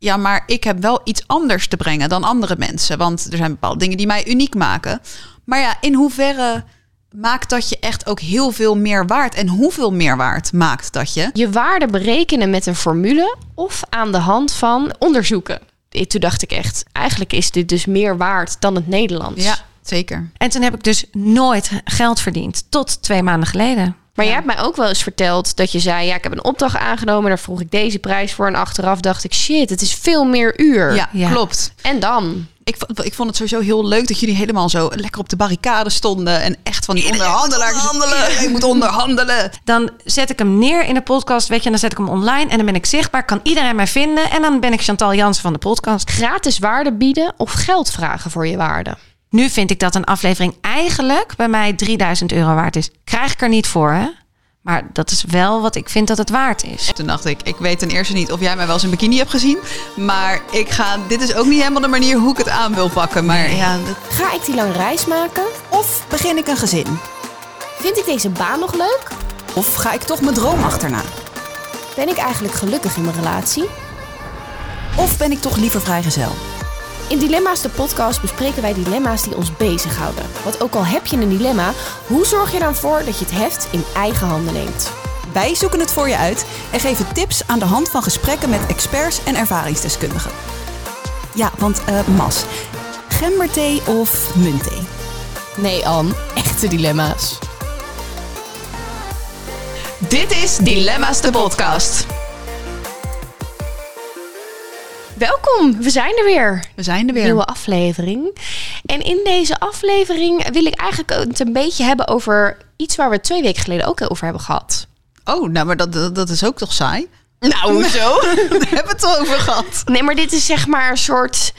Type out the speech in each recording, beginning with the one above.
ja, maar ik heb wel iets anders te brengen dan andere mensen. Want er zijn bepaalde dingen die mij uniek maken. Maar ja, in hoeverre maakt dat je echt ook heel veel meer waard? En hoeveel meer waard maakt dat je? Je waarde berekenen met een formule of aan de hand van onderzoeken. Toen dacht ik echt, eigenlijk is dit dus meer waard dan het Nederlands. Ja, zeker. En toen heb ik dus nooit geld verdiend. Tot twee maanden geleden. Maar jij hebt mij ook wel eens verteld dat je zei: Ja, ik heb een opdracht aangenomen. Daar vroeg ik deze prijs voor. En achteraf dacht ik: Shit, het is veel meer uur. Ja, Ja. klopt. En dan? Ik, vond- ik vond het sowieso heel leuk dat jullie helemaal zo lekker op de barricade stonden. En echt van die onderhandelaars. Onderhandelen. Je moet onderhandelen. Dan zet ik hem neer in de podcast, weet je, en dan zet ik hem online en dan ben ik zichtbaar, kan iedereen mij vinden en dan ben ik Chantal Jansen van de podcast. Gratis waarde bieden of geld vragen voor je waarde? Nu vind ik dat een aflevering eigenlijk bij mij 3000 euro waard is. Krijg ik er niet voor, hè? Maar dat is wel wat ik vind dat het waard is. Toen dacht ik, ik weet ten eerste niet of jij mij wel eens in bikini hebt gezien. Maar ik ga, dit is ook niet helemaal de manier hoe ik het aan wil pakken. Maar ja, dat, Ga ik die lange reis maken? Of begin ik een gezin? Vind ik deze baan nog leuk? Of ga ik toch mijn droom achterna? Ben ik eigenlijk gelukkig in mijn relatie? Of ben ik toch liever vrijgezel? In Dilemma's de podcast bespreken wij dilemma's die ons bezighouden. Want ook al heb je een dilemma, hoe zorg je dan voor dat je het heft in eigen handen neemt? Wij zoeken het voor je uit en geven tips aan de hand van gesprekken met experts en ervaringsdeskundigen. Ja, want eh Mas, gemberthee of muntthee? Nee, Anne, echte dilemma's. dit is Dilemma's de podcast. Welkom, we zijn er weer. We zijn er weer. Nieuwe aflevering. En in deze aflevering wil ik eigenlijk het een beetje hebben over iets waar we twee weken geleden ook over hebben gehad. Oh, nou, maar dat, dat, dat is ook toch saai? Nou, hoezo? Daar hebben we het over gehad. nee, maar dit is zeg maar een soort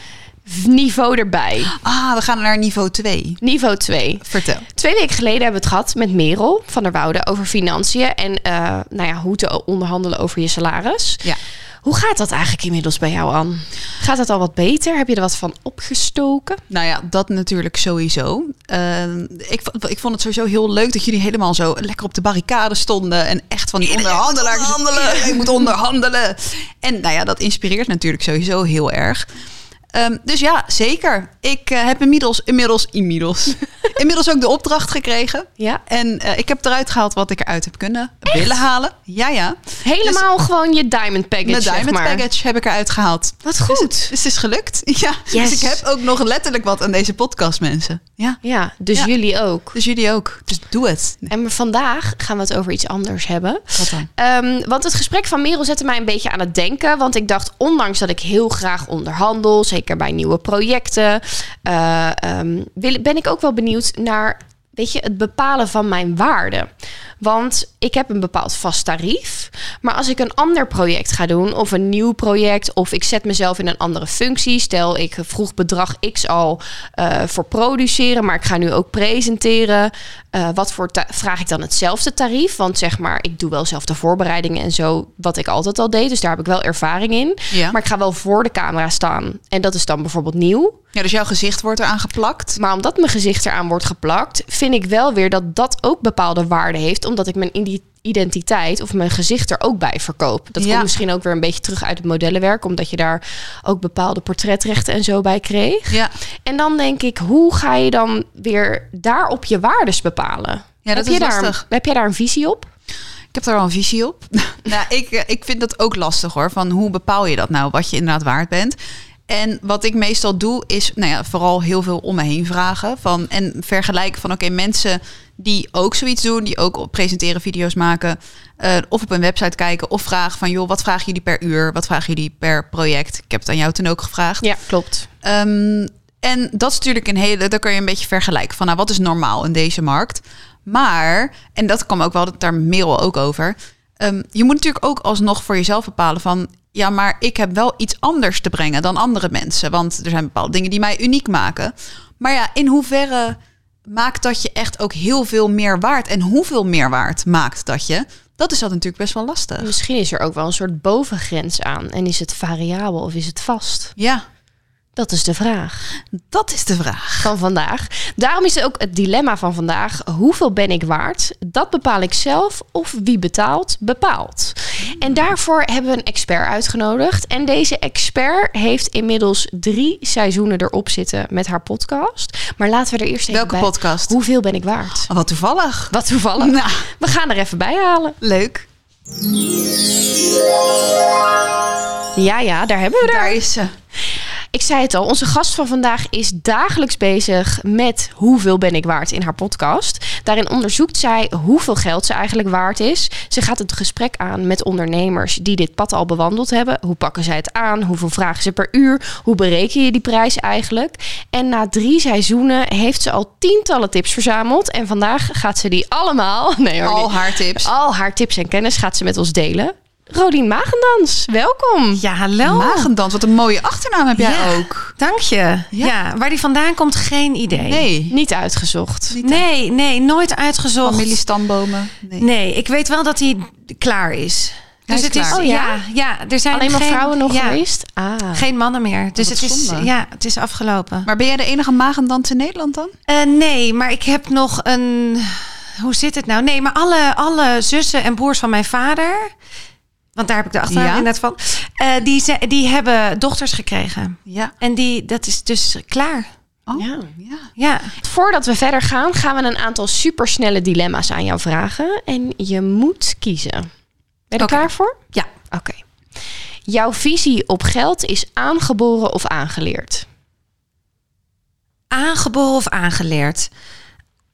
niveau erbij. Ah, we gaan naar niveau 2. Niveau 2. Vertel. Twee weken geleden hebben we het gehad met Merel van der Woude over financiën en eh, nou ja, hoe te onderhandelen over je salaris. Ja. Hoe gaat dat eigenlijk inmiddels bij jou, Anne? Gaat het al wat beter? Heb je er wat van opgestoken? Nou ja, dat natuurlijk sowieso. Eh, ik, ik vond het sowieso heel leuk dat jullie helemaal zo lekker op de barricade stonden. En echt van die onderhandelaars. Onderhandelen. Je moet onderhandelen. En nou ja, dat inspireert natuurlijk sowieso heel erg. Ehm, dus ja, zeker. Ik eh, heb inmiddels, inmiddels, inmiddels, inmiddels ook de opdracht gekregen. Ja. En eh, ik heb eruit gehaald wat ik eruit heb kunnen willen halen. Ja, ja. Helemaal gewoon je diamond package, Mijn zeg diamond maar. package heb ik eruit gehaald. Wat Dus goed. dus het is gelukt. Ja. Yes. Dus ik heb ook nog letterlijk wat aan deze podcast, mensen. Ja. Ja, dus Ja. jullie ook. Dus jullie ook. Dus doe het. En maar vandaag gaan we het over iets anders hebben. Wat dan? Ehm, want het gesprek van Merel zette mij een beetje aan het denken. Want ik dacht, ondanks dat ik heel graag onderhandel, zeker bij nieuwe projecten, eh, ehm, wil, ben ik ook wel benieuwd naar weet je, het bepalen van mijn waarde. Want ik heb een bepaald vast tarief. Maar als ik een ander project ga doen, of een nieuw project, of ik zet mezelf in een andere functie. Stel, ik vroeg bedrag X al eh, voor produceren, maar ik ga nu ook presenteren. Eh, wat voor vraag ik dan hetzelfde tarief? Want zeg maar, ik doe wel zelf de voorbereidingen en zo, wat ik altijd al deed. Dus daar heb ik wel ervaring in. Ja. Maar ik ga wel voor de camera staan. En dat is dan bijvoorbeeld nieuw. Ja, dus jouw gezicht wordt eraan geplakt. Maar omdat mijn gezicht eraan wordt geplakt, vind ik wel weer dat dat ook bepaalde waarde heeft. Omdat ik mijn indi- identiteit of mijn gezicht er ook bij verkoop. Dat Ja. komt misschien ook weer een beetje terug uit het modellenwerk. Omdat je daar ook bepaalde portretrechten en zo bij kreeg. Ja, En dan denk ik, hoe ga je dan weer daarop je waardes bepalen? ja dat heb, is je daar, lastig. heb jij daar een visie op? Ik heb daar wel een visie op. nou, ik, eh, ik vind dat ook lastig hoor. Van hoe bepaal je dat nou, wat je inderdaad waard bent. En wat ik meestal doe, is nou ja, vooral heel veel om me heen vragen. Van, en vergelijken van oké, mensen die ook zoiets doen, die ook presenteren, video's maken. eh, of op een website kijken. Of vragen van joh, wat vragen jullie per uur? Wat vragen jullie per project? Ik heb het aan jou toen ook gevraagd. Ja, klopt. Ehm, en dat is natuurlijk een hele, daar kan je een beetje vergelijken van nou, wat is normaal in deze markt. Maar, en dat kwam ook wel, dat daar Merel ook over. ehm, je moet natuurlijk ook alsnog voor jezelf bepalen van ja, maar ik heb wel iets anders te brengen dan andere mensen. Want er zijn bepaalde dingen die mij uniek maken. Maar ja, in hoeverre maakt dat je echt ook heel veel meer waard? En hoeveel meer waard maakt dat je? Dat is dat natuurlijk best wel lastig. Misschien is er ook wel een soort bovengrens aan. En is het variabel of is het vast? Ja, Dat is de vraag Dat is de vraag. van vandaag. Daarom is het ook het dilemma van vandaag. Hoeveel ben ik waard? Dat bepaal ik zelf of wie betaalt, bepaalt. En daarvoor hebben we een expert uitgenodigd. En deze expert heeft inmiddels drie seizoenen erop zitten met haar podcast. Maar laten we er eerst even Welke bij. podcast? Hoeveel ben ik waard? Oh, wat toevallig. Wat toevallig. Nou, We gaan er even bij halen. leuk. Ja, ja, daar hebben we er. Daar is ze. Ik zei het al, onze gast van vandaag is dagelijks bezig met hoeveel ben ik waard in haar podcast. Daarin onderzoekt zij hoeveel geld ze eigenlijk waard is. Ze gaat het gesprek aan met ondernemers die dit pad al bewandeld hebben. Hoe pakken zij het aan? Hoeveel vragen ze per uur? Hoe bereken je die prijs eigenlijk? En na drie seizoenen heeft ze al tientallen tips verzameld. En vandaag gaat ze die allemaal, nee hoor, Al haar tips. al haar tips en kennis gaat ze met ons delen. Rodien Magendans, welkom. Ja, hallo. Magendans, wat een mooie achternaam heb jij Ja. ook. Dank je. Ja. waar die vandaan komt, geen idee. Nee. Niet uitgezocht. Niet Nee, nee, nooit uitgezocht. Familiestambomen. Nee. Nee, ik weet wel dat hij klaar is. Hij Dus is het is, klaar. Oh, ja? ja? ja, er zijn Alleen maar geen, vrouwen nog ja, geweest? Ah. Geen mannen meer. Dus het is, zonde. ja, het is afgelopen. Maar ben jij de enige magendans in Nederland dan? Eh, nee, maar ik heb nog een. Hoe zit het nou? Nee, maar alle, alle zussen en broers van mijn vader. Want daar heb ik de achternaam Ja? inderdaad van. eh, die, ze- die hebben dochters gekregen. Ja. En die, dat is dus klaar. Oh, Ja. ja. Ja. Voordat we verder gaan, gaan we een aantal supersnelle dilemma's aan jou vragen. En je moet kiezen. Ben je er klaar voor? Ja. Oké. Jouw visie op geld is aangeboren of aangeleerd? Aangeboren of aangeleerd?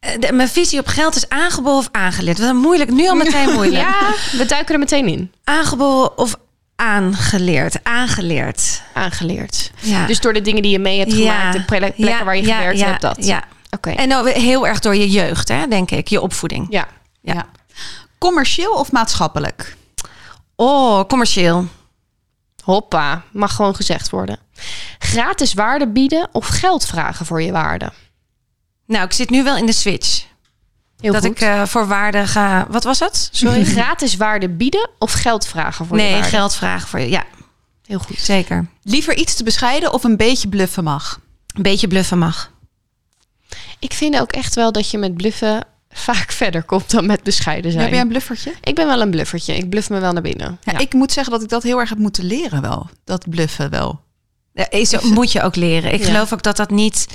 Eh, de- mijn visie op geld is aangeboren of aangeleerd. Wat een moeilijk. Nu al meteen moeilijk. Ja, we duiken er meteen in. Aangeboren of aangeleerd? Aangeleerd. Aangeleerd. Ja. Dus door de dingen die je mee hebt gemaakt, de plek- plekken Ja, waar je ja, gewerkt ja, hebt, dat. Ja. Oké. En nou, heel erg door je jeugd, hè, denk ik. Je opvoeding. Ja. Ja. Ja. Commercieel of maatschappelijk? Oh, commercieel. Hoppa, mag gewoon gezegd worden. Gratis waarde bieden of geld vragen voor je waarde? Nou, ik zit nu wel in de switch. Heel dat goed. ik eh, voor waarde ga... Wat was het? Sorry, gratis waarde bieden of geld vragen voor je Nee, geld vragen voor je. Ja, Heel goed. zeker. Liever iets te bescheiden of een beetje bluffen mag? Een beetje bluffen mag. Ik vind ook echt wel dat je met bluffen vaak verder komt dan met bescheiden zijn. Heb jij een bluffertje? Ik ben wel een bluffertje. Ik bluff me wel naar binnen. Ja, Ik moet zeggen dat ik dat heel erg heb moeten leren wel. Dat bluffen wel. Ja, is, moet je ook leren. Ik Ja. geloof ook dat dat niet...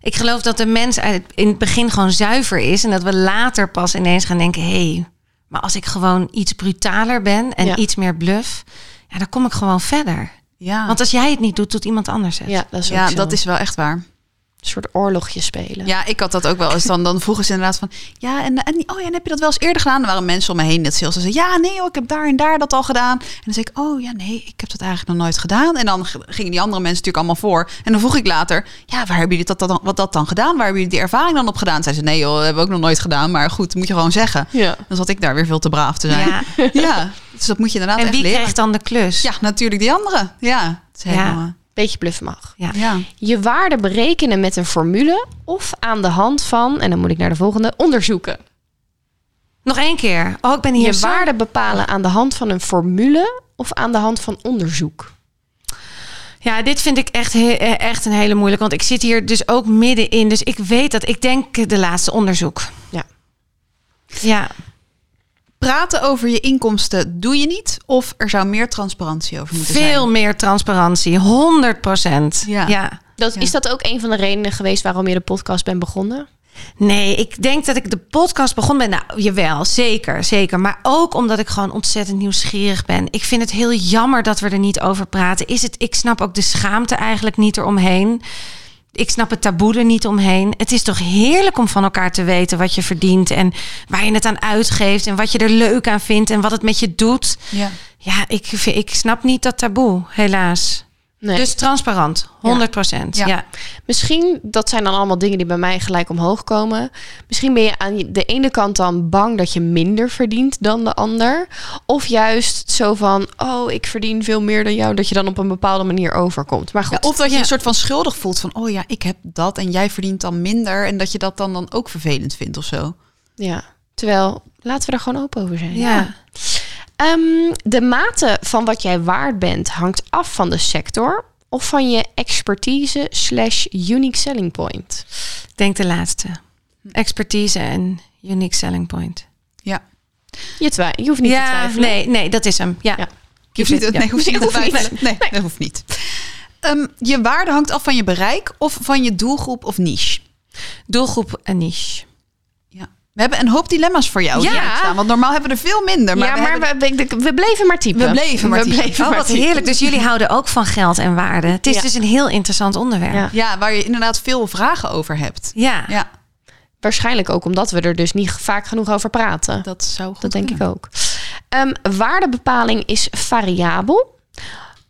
Ik geloof dat de mens in het begin gewoon zuiver is. En dat we later pas ineens gaan denken... hé, hey, maar als ik gewoon iets brutaler ben en Ja. iets meer bluff... Ja, dan kom ik gewoon verder. Ja, Want als jij het niet doet, doet iemand anders het. Ja, dat is ja dat is wel echt waar. Een soort oorlogje spelen. Ja, ik had dat ook wel eens. Dan, dan vroegen ze inderdaad van... Ja, en, en, oh ja, en heb je dat wel eens eerder gedaan? Er waren mensen om me heen dat ze zeiden... Ja, nee hoor, ik heb daar en daar dat al gedaan. En dan zei ik... Oh ja, nee, ik heb dat eigenlijk nog nooit gedaan. En dan gingen die andere mensen natuurlijk allemaal voor. En dan vroeg ik later... Ja, waar hebben jullie dat, dan, wat dat dan gedaan? Waar hebben jullie die ervaring dan op gedaan? Zeiden ze... Nee joh, dat hebben we ook nog nooit gedaan. Maar goed, moet je gewoon zeggen. Ja. Dan zat ik daar weer veel te braaf te zijn. Ja. Ja, dus dat moet je inderdaad En echt wie leren. krijgt dan de klus? Ja, natuurlijk die andere. Ja, het is Ja. Beetje bluffen mag. Ja. Ja. Je waarde berekenen met een formule of aan de hand van, en dan moet ik naar de volgende, onderzoeken. Nog één keer. Oh, ik ben hier Je zo- waarde bepalen aan de hand van een formule of aan de hand van onderzoek. Ja, dit vind ik echt, eh, echt een hele moeilijke. Want ik zit hier dus ook middenin. Dus ik weet dat. Ik denk de laatste onderzoek. Ja. Ja. Praten over je inkomsten doe je niet. Of er zou meer transparantie over moeten zijn. Veel meer transparantie. 100 procent. Ja. ja. Dat, Ja. Is dat ook een van de redenen geweest waarom je de podcast bent begonnen? Nee, ik denk dat ik de podcast begon met. Nou, jawel, zeker, zeker. Maar ook omdat ik gewoon ontzettend nieuwsgierig ben. Ik vind het heel jammer dat we er niet over praten. Is het, ik snap ook de schaamte eigenlijk niet eromheen. Ik snap het taboe er niet omheen. Het is toch heerlijk om van elkaar te weten wat je verdient en waar je het aan uitgeeft en wat je er leuk aan vindt en wat het met je doet. Ja. Ja, ik, ik snap niet dat taboe, helaas. Nee. Dus transparant, 100 procent. Ja. Ja. Misschien, dat zijn dan allemaal dingen die bij mij gelijk omhoog komen. Misschien ben je aan de ene kant dan bang dat je minder verdient dan de ander. Of juist zo van, oh, ik verdien veel meer dan jou. Dat je dan op een bepaalde manier overkomt. Maar goed, Ja, of dat je een soort van schuldig voelt van... oh ja, ik heb dat en jij verdient dan minder... en dat je dat dan, dan ook vervelend vindt of zo. ja. Terwijl, laten we er gewoon open over zijn. Ja. Ehm, de mate van wat jij waard bent hangt af van de sector of van je expertise slash unique selling point? Ik denk de laatste. Expertise en unique selling point. Ja. Je, je hoeft niet te ja, twijfelen. nee, nee, dat is hem. Ja. Ja. Je hoeft niet, Ja. nee, hoeft niet te hoeft niet. twijfelen. Nee, dat hoeft niet. Ehm, je waarde hangt af van je bereik of van je doelgroep of niche. Doelgroep en niche. We hebben een hoop dilemma's voor jou Ja. staan. Want normaal hebben we er veel minder. Maar ja, we maar hebben- we, we, we bleven maar typen. We bleven maar we typen. Bleven Oh, maar wat typen. heerlijk. Dus jullie houden ook van geld en waarde. Het is Ja. dus een heel interessant onderwerp. Ja. ja, waar je inderdaad veel vragen over hebt. Ja. Ja, Waarschijnlijk ook omdat we er dus niet vaak genoeg over praten. dat zou goed Dat denk ik ook. Ehm, waardebepaling is variabel.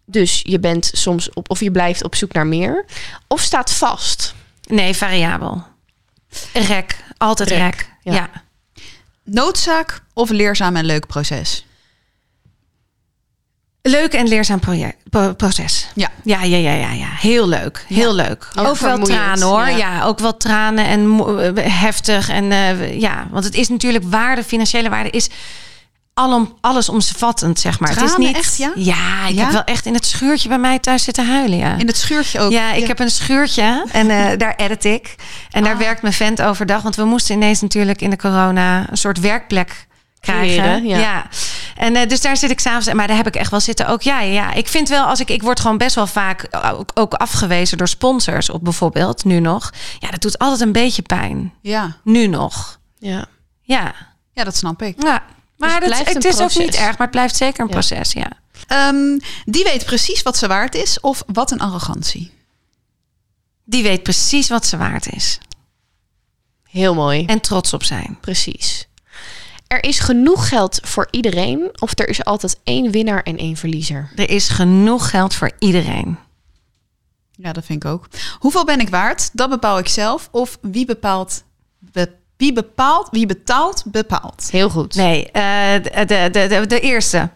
Dus je bent soms op, of je blijft op zoek naar meer. Of staat vast. Nee, variabel. Rek. Altijd Rek, rek. Ja. Ja. Noodzaak of leerzaam en leuk proces? Leuk en leerzaam proces. Ja. Ja, ja, ja, ja, ja. Heel leuk. Heel leuk. Ook Ook, wel tranen hoor. ja. Ja. ook wel tranen en eh, heftig. En eh, ja, want het is natuurlijk waarde, financiële waarde is alom, allesomvattend, zeg maar. het is niet, echt, ja? Ja, ik Ja? heb wel echt in het schuurtje bij mij thuis zitten huilen, ja. In het schuurtje ook. Ja, ik heb een schuurtje en eh, daar edit ik. En daar Ah. werkt mijn vent overdag. Want we moesten ineens natuurlijk in de corona een soort werkplek krijgen. Creëren, ja. En eh, dus daar zit ik s'avonds. Maar daar heb ik echt wel zitten ook. Ja, ja, ja. Ik vind wel, als ik, ik word gewoon best wel vaak ook, ook afgewezen door sponsors op bijvoorbeeld, nu nog. Ja, dat doet altijd een beetje pijn. Ja. Nu nog. Ja. Ja. ja, dat snap ik. ja. Maar het dat, blijft het een is ook niet erg, maar het blijft zeker een Ja. proces, ja. Ehm, die weet precies wat ze waard is of wat een arrogantie. Die weet precies wat ze waard is. Heel mooi. En trots op zijn. Precies. Er is genoeg geld voor iedereen. Of er is altijd één winnaar en één verliezer. Er is genoeg geld voor iedereen. Ja, dat vind ik ook. Hoeveel ben ik waard? Dat bepaal ik zelf. Of wie bepaalt, be- wie bepaalt, wie betaalt, bepaalt. Heel goed. Nee, eh, de, de, de, de, de eerste.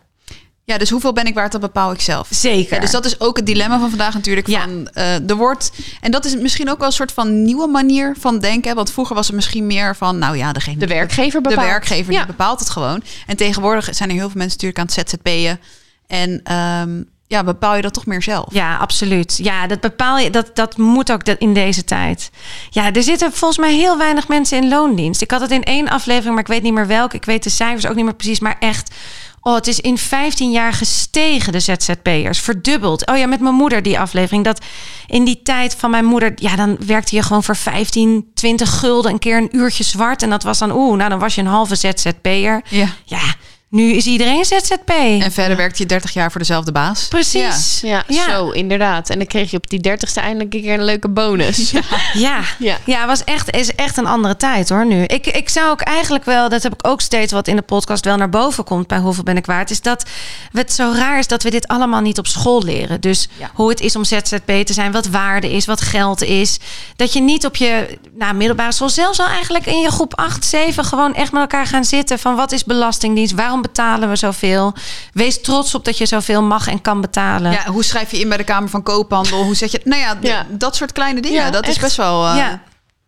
Ja, dus hoeveel ben ik waard? Dat bepaal ik zelf. Zeker. Ja, dus dat is ook het dilemma van vandaag natuurlijk. Ja. Van, eh er wordt, en dat is misschien ook wel een soort van nieuwe manier van denken. Want vroeger was het misschien meer van, nou ja, degene De werkgever de bepaalt. werkgever Ja. die bepaalt het gewoon. En tegenwoordig zijn er heel veel mensen natuurlijk aan het ZZP'en. En ehm, ja, bepaal je dat toch meer zelf. Ja, absoluut. Ja, dat bepaal je. Dat, dat moet ook in deze tijd. Ja, er zitten volgens mij heel weinig mensen in loondienst. Ik had het in één aflevering, maar ik weet niet meer welke. Ik weet de cijfers ook niet meer precies. Maar echt, oh, het is in 15 jaar gestegen, de ZZP'ers. Verdubbeld. Oh ja, met mijn moeder die aflevering. Dat in die tijd van mijn moeder, ja, dan werkte je gewoon voor 15, 20 gulden een keer een uurtje zwart. En dat was dan, oeh, nou dan was je een halve ZZP'er. Ja. Ja, nu is iedereen ZZP. En verder werkt je 30 jaar voor dezelfde baas. Precies. Ja, zo inderdaad. En dan kreeg je op die dertigste eindelijk een keer een leuke bonus. Ja. Ja, Ja. ja. het was echt, is echt een andere tijd hoor nu. Ik, ik zou ook eigenlijk wel, dat heb ik ook steeds wat in de podcast wel naar boven komt bij Hoeveel Ben ik waard, is dat het zo raar is dat we dit allemaal niet op school leren. Dus Ja. hoe het is om ZZP te zijn, wat waarde is, wat geld is. Dat je niet op je nou, middelbare school, zelfs al eigenlijk in je groep 8, 7, gewoon echt met elkaar gaan zitten van wat is belastingdienst, waarom betalen we zoveel? Wees trots op dat je zoveel mag en kan betalen. Ja, hoe schrijf je in bij de Kamer van Koophandel? Hoe zet je... Nou ja, Ja. dat soort kleine dingen. Ja, dat is best wel... eh, Ja.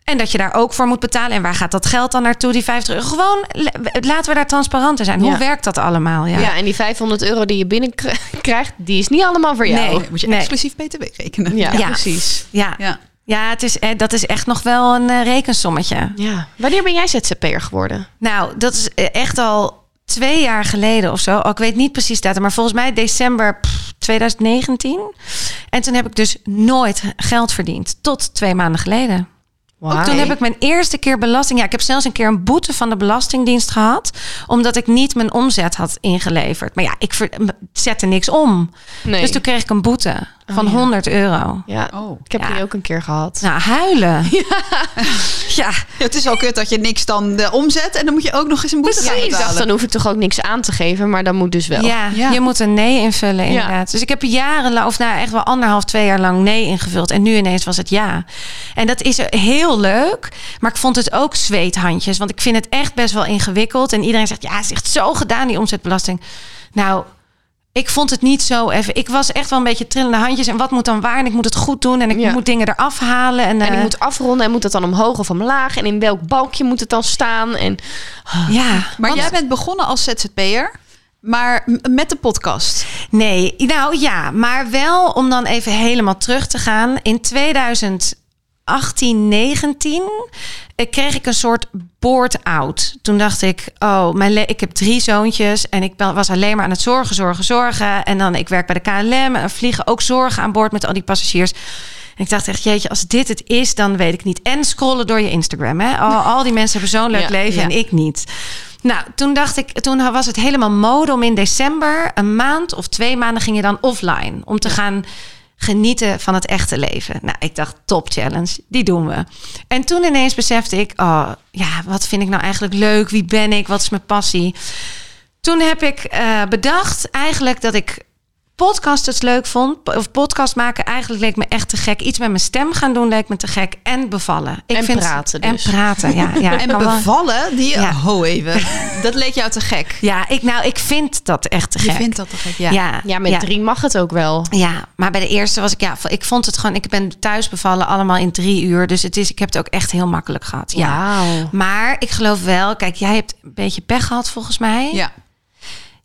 En dat je daar ook voor moet betalen. En waar gaat dat geld dan naartoe, die 50 euro? Gewoon, la- laten we daar transparant in zijn. Hoe Ja. werkt dat allemaal? Ja. Ja. en die 500 euro die je binnenkrijgt, die is niet allemaal voor jou. Nee. Moet je Nee. exclusief BTW rekenen. Ja, Ja. precies. Ja, Ja. ja het is, eh, dat is echt nog wel een eh, rekensommetje. Ja. Wanneer ben jij ZZP'er geworden? Nou, dat is echt al twee jaar geleden of zo. Oh, ik weet niet precies datum, maar volgens mij december pff, 2019. En toen heb ik dus nooit geld verdiend. Tot twee maanden geleden. Ook toen heb ik mijn eerste keer belasting. Ja, ik heb zelfs een keer een boete van de Belastingdienst gehad. Omdat ik niet mijn omzet had ingeleverd. Maar ja, ik ver- zette niks om. Nee. Dus toen kreeg ik een boete van ja. 100 euro. Ja, Oh. ik heb Ja. die ook een keer gehad. Nou, huilen. Ja. ja. Het is al kut dat je niks dan de omzet en dan moet je ook nog eens een boete Ja, gaan ik dacht, betalen. dan hoef ik toch ook niks aan te geven, maar dat moet dus wel. Ja, Ja. je moet een nee invullen inderdaad. Dus ik heb jarenlang, of nou echt wel anderhalf, twee jaar lang nee ingevuld. En nu ineens was het ja. En dat is heel leuk. Maar ik vond het ook zweethandjes. Want ik vind het echt best wel ingewikkeld. En iedereen zegt, ja, het is echt zo gedaan, die omzetbelasting. Nou, ik vond het niet zo even. Ik was echt wel een beetje trillende handjes. En wat moet dan waar? En ik moet het goed doen. En ik Ja. moet dingen eraf halen. En, En ik eh, moet afronden en moet het dan omhoog of omlaag? En in welk balkje moet het dan staan? En Ja, Maar want- jij bent begonnen als ZZP'er. Maar met de podcast. Nee, nou ja, maar wel om dan even helemaal terug te gaan. In 2018, 19 eh, kreeg ik een soort board-out. Toen dacht ik, oh, mijn ik heb drie zoontjes en ik was alleen maar aan het zorgen, zorgen, zorgen. En dan, ik werk bij de KLM en vliegen ook zorgen aan boord met al die passagiers. En ik dacht echt, jeetje, als dit het is, dan weet ik niet. En scrollen door je Instagram. Hè? Al, al die mensen hebben zo'n leuk Ja, leven ja. en ik niet. Nou, toen dacht ik, toen was het helemaal mode om in december een maand of twee maanden ging je dan offline om te gaan genieten van het echte leven. Nou, ik dacht top challenge, die doen we. En toen ineens besefte ik, oh ja, wat vind ik nou eigenlijk leuk? Wie ben ik? Wat is mijn passie? Toen heb ik eh, bedacht eigenlijk dat ik podcasters leuk vond. Of podcast maken eigenlijk leek me echt te gek. Iets met mijn stem gaan doen leek me te gek. En bevallen. Ik En praten dus. En praten, ja. ja En bevallen, die... Ja. Ho even. Dat leek jou te gek. Ja, ik, nou, ik vind dat echt te Je gek. vindt dat te gek, ja. ja, Ja, met drie mag het ook wel. Ja, maar bij de eerste was ik, ja, ik vond het gewoon, ik ben thuis bevallen allemaal in drie uur. Dus het is, ik heb het ook echt heel makkelijk gehad. Ja. Maar ik geloof wel, kijk, jij hebt een beetje pech gehad volgens mij. Ja.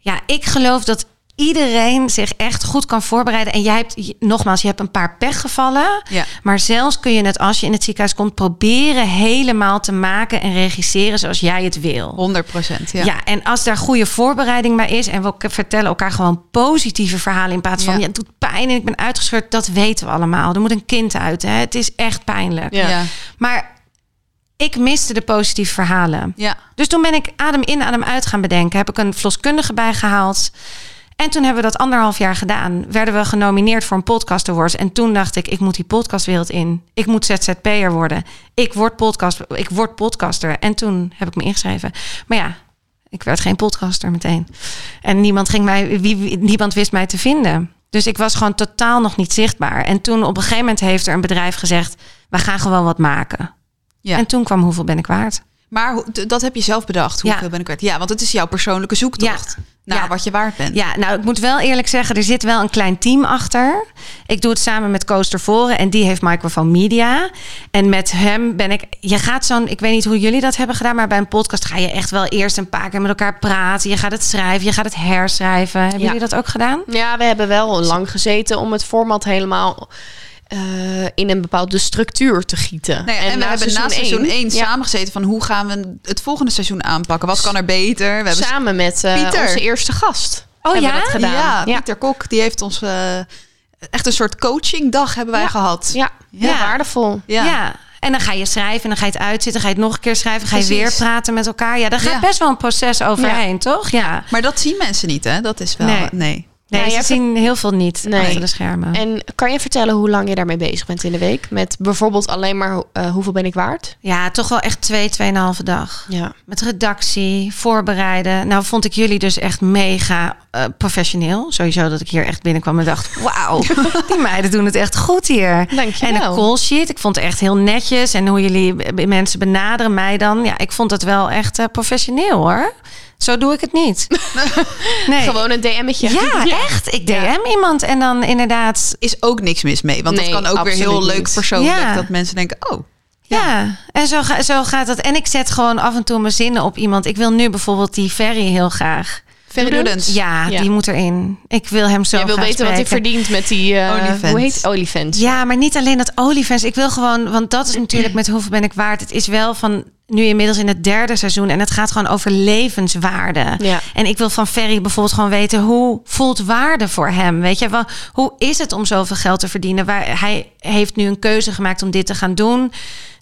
Ja, ik geloof dat iedereen zich echt goed kan voorbereiden. En jij hebt, nogmaals, je hebt een paar pechgevallen. Ja. Maar zelfs kun je het als je in het ziekenhuis komt proberen helemaal te maken en regisseren zoals jij het wil. 100 procent, ja. Ja. en als daar goede voorbereiding bij is en we vertellen elkaar gewoon positieve verhalen in plaats van Ja. ja. het doet pijn en ik ben uitgescheurd, dat weten we allemaal. Er moet een kind uit, hè? het is echt pijnlijk. Ja. Ja. Maar ik miste de positieve verhalen. Ja. Dus toen ben ik adem in, adem uit gaan bedenken. Heb ik een verloskundige bijgehaald. En toen hebben we dat anderhalf jaar gedaan. Werden we genomineerd voor een podcast awards. En toen dacht ik, ik moet die podcastwereld in. Ik moet ZZP'er worden. Ik word, podcast, ik word podcaster. En toen heb ik me ingeschreven. Maar ja, ik werd geen podcaster meteen. En niemand, ging mij, wie, wie- niemand wist mij te vinden. Dus ik was gewoon totaal nog niet zichtbaar. En toen op een gegeven moment heeft er een bedrijf gezegd... we gaan gewoon wat maken. Ja. En toen kwam Hoeveel ben ik waard? Maar dat heb je zelf bedacht. Hoeveel Ja. ben ik waard? Ja, want het is jouw persoonlijke zoektocht. Naar Ja. wat je waard bent. Ja, nou, ik moet wel eerlijk zeggen, er zit wel een klein team achter. Ik doe het samen met Koos Voren en die heeft Microphone Media. En met hem ben ik... Je gaat zo'n... Ik weet niet hoe jullie dat hebben gedaan, maar bij een podcast ga je echt wel eerst een paar keer met elkaar praten. Je gaat het schrijven, je gaat het herschrijven. Hebben Ja. jullie dat ook gedaan? Ja, we hebben wel lang gezeten om het format helemaal eh, in een bepaalde structuur te gieten. Nou en, we na hebben na seizoen 1 ja, samengezeten van hoe gaan we het volgende seizoen aanpakken? Wat kan er beter? We hebben samen met eh, Pieter. onze eerste gast. Oh ja? dat gedaan. Ja, ja. Pieter Kok, die heeft ons eh, echt een soort coachingdag hebben wij Ja. gehad. Ja, Ja. heel waardevol. Ja. En dan ga je schrijven en dan ga je het uitzitten. Ga je het nog een keer schrijven. Ga je Precies. weer praten met elkaar. Ja, daar gaat Ja. best wel een proces overheen, toch? Ja. Maar dat zien mensen niet, hè? Dat is wel... Nee. Nee. Nee, je ze zien heel veel niet Nee. achter de schermen. En kan je vertellen hoe lang je daarmee bezig bent in de week? Met bijvoorbeeld alleen maar eh, hoeveel ben ik waard? Ja, toch wel echt twee, tweeënhalve dag. Ja. Met redactie, voorbereiden. Nou, vond ik jullie dus echt mega eh, professioneel. Sowieso dat ik hier echt binnenkwam en dacht: wauw, die meiden doen het echt goed hier. Dankjewel. En de call sheet, ik vond het echt heel netjes. En hoe jullie mensen benaderen mij dan. Ja, ik vond het wel echt eh, professioneel hoor. Zo doe ik het niet. Nee. Gewoon een DM'tje. Ja, echt. Ik DM iemand en dan inderdaad Is ook niks mis mee. Want Nee, dat kan ook weer heel leuk niet. persoonlijk. Ja. Dat mensen denken, oh, Ja, en zo, ga, zo gaat het. En ik zet gewoon af en toe mijn zinnen op iemand. Ik wil nu bijvoorbeeld die Ferry heel graag. Ferry. Ja, Ja. die moet erin. Ik wil hem zo Jij wil weten wat hij verdient met die... eh, Olifants. Hoe heet? Olifants. Ja, maar niet alleen dat olifants. Ik wil gewoon, want dat is natuurlijk met hoeveel ben ik waard. Het is wel van nu inmiddels in het derde seizoen en het gaat gewoon over levenswaarde. Ja. En ik wil van Ferry bijvoorbeeld gewoon weten hoe voelt waarde voor hem? Weet je, wel, hoe is het om zoveel geld te verdienen? Waar hij heeft nu een keuze gemaakt om dit te gaan doen.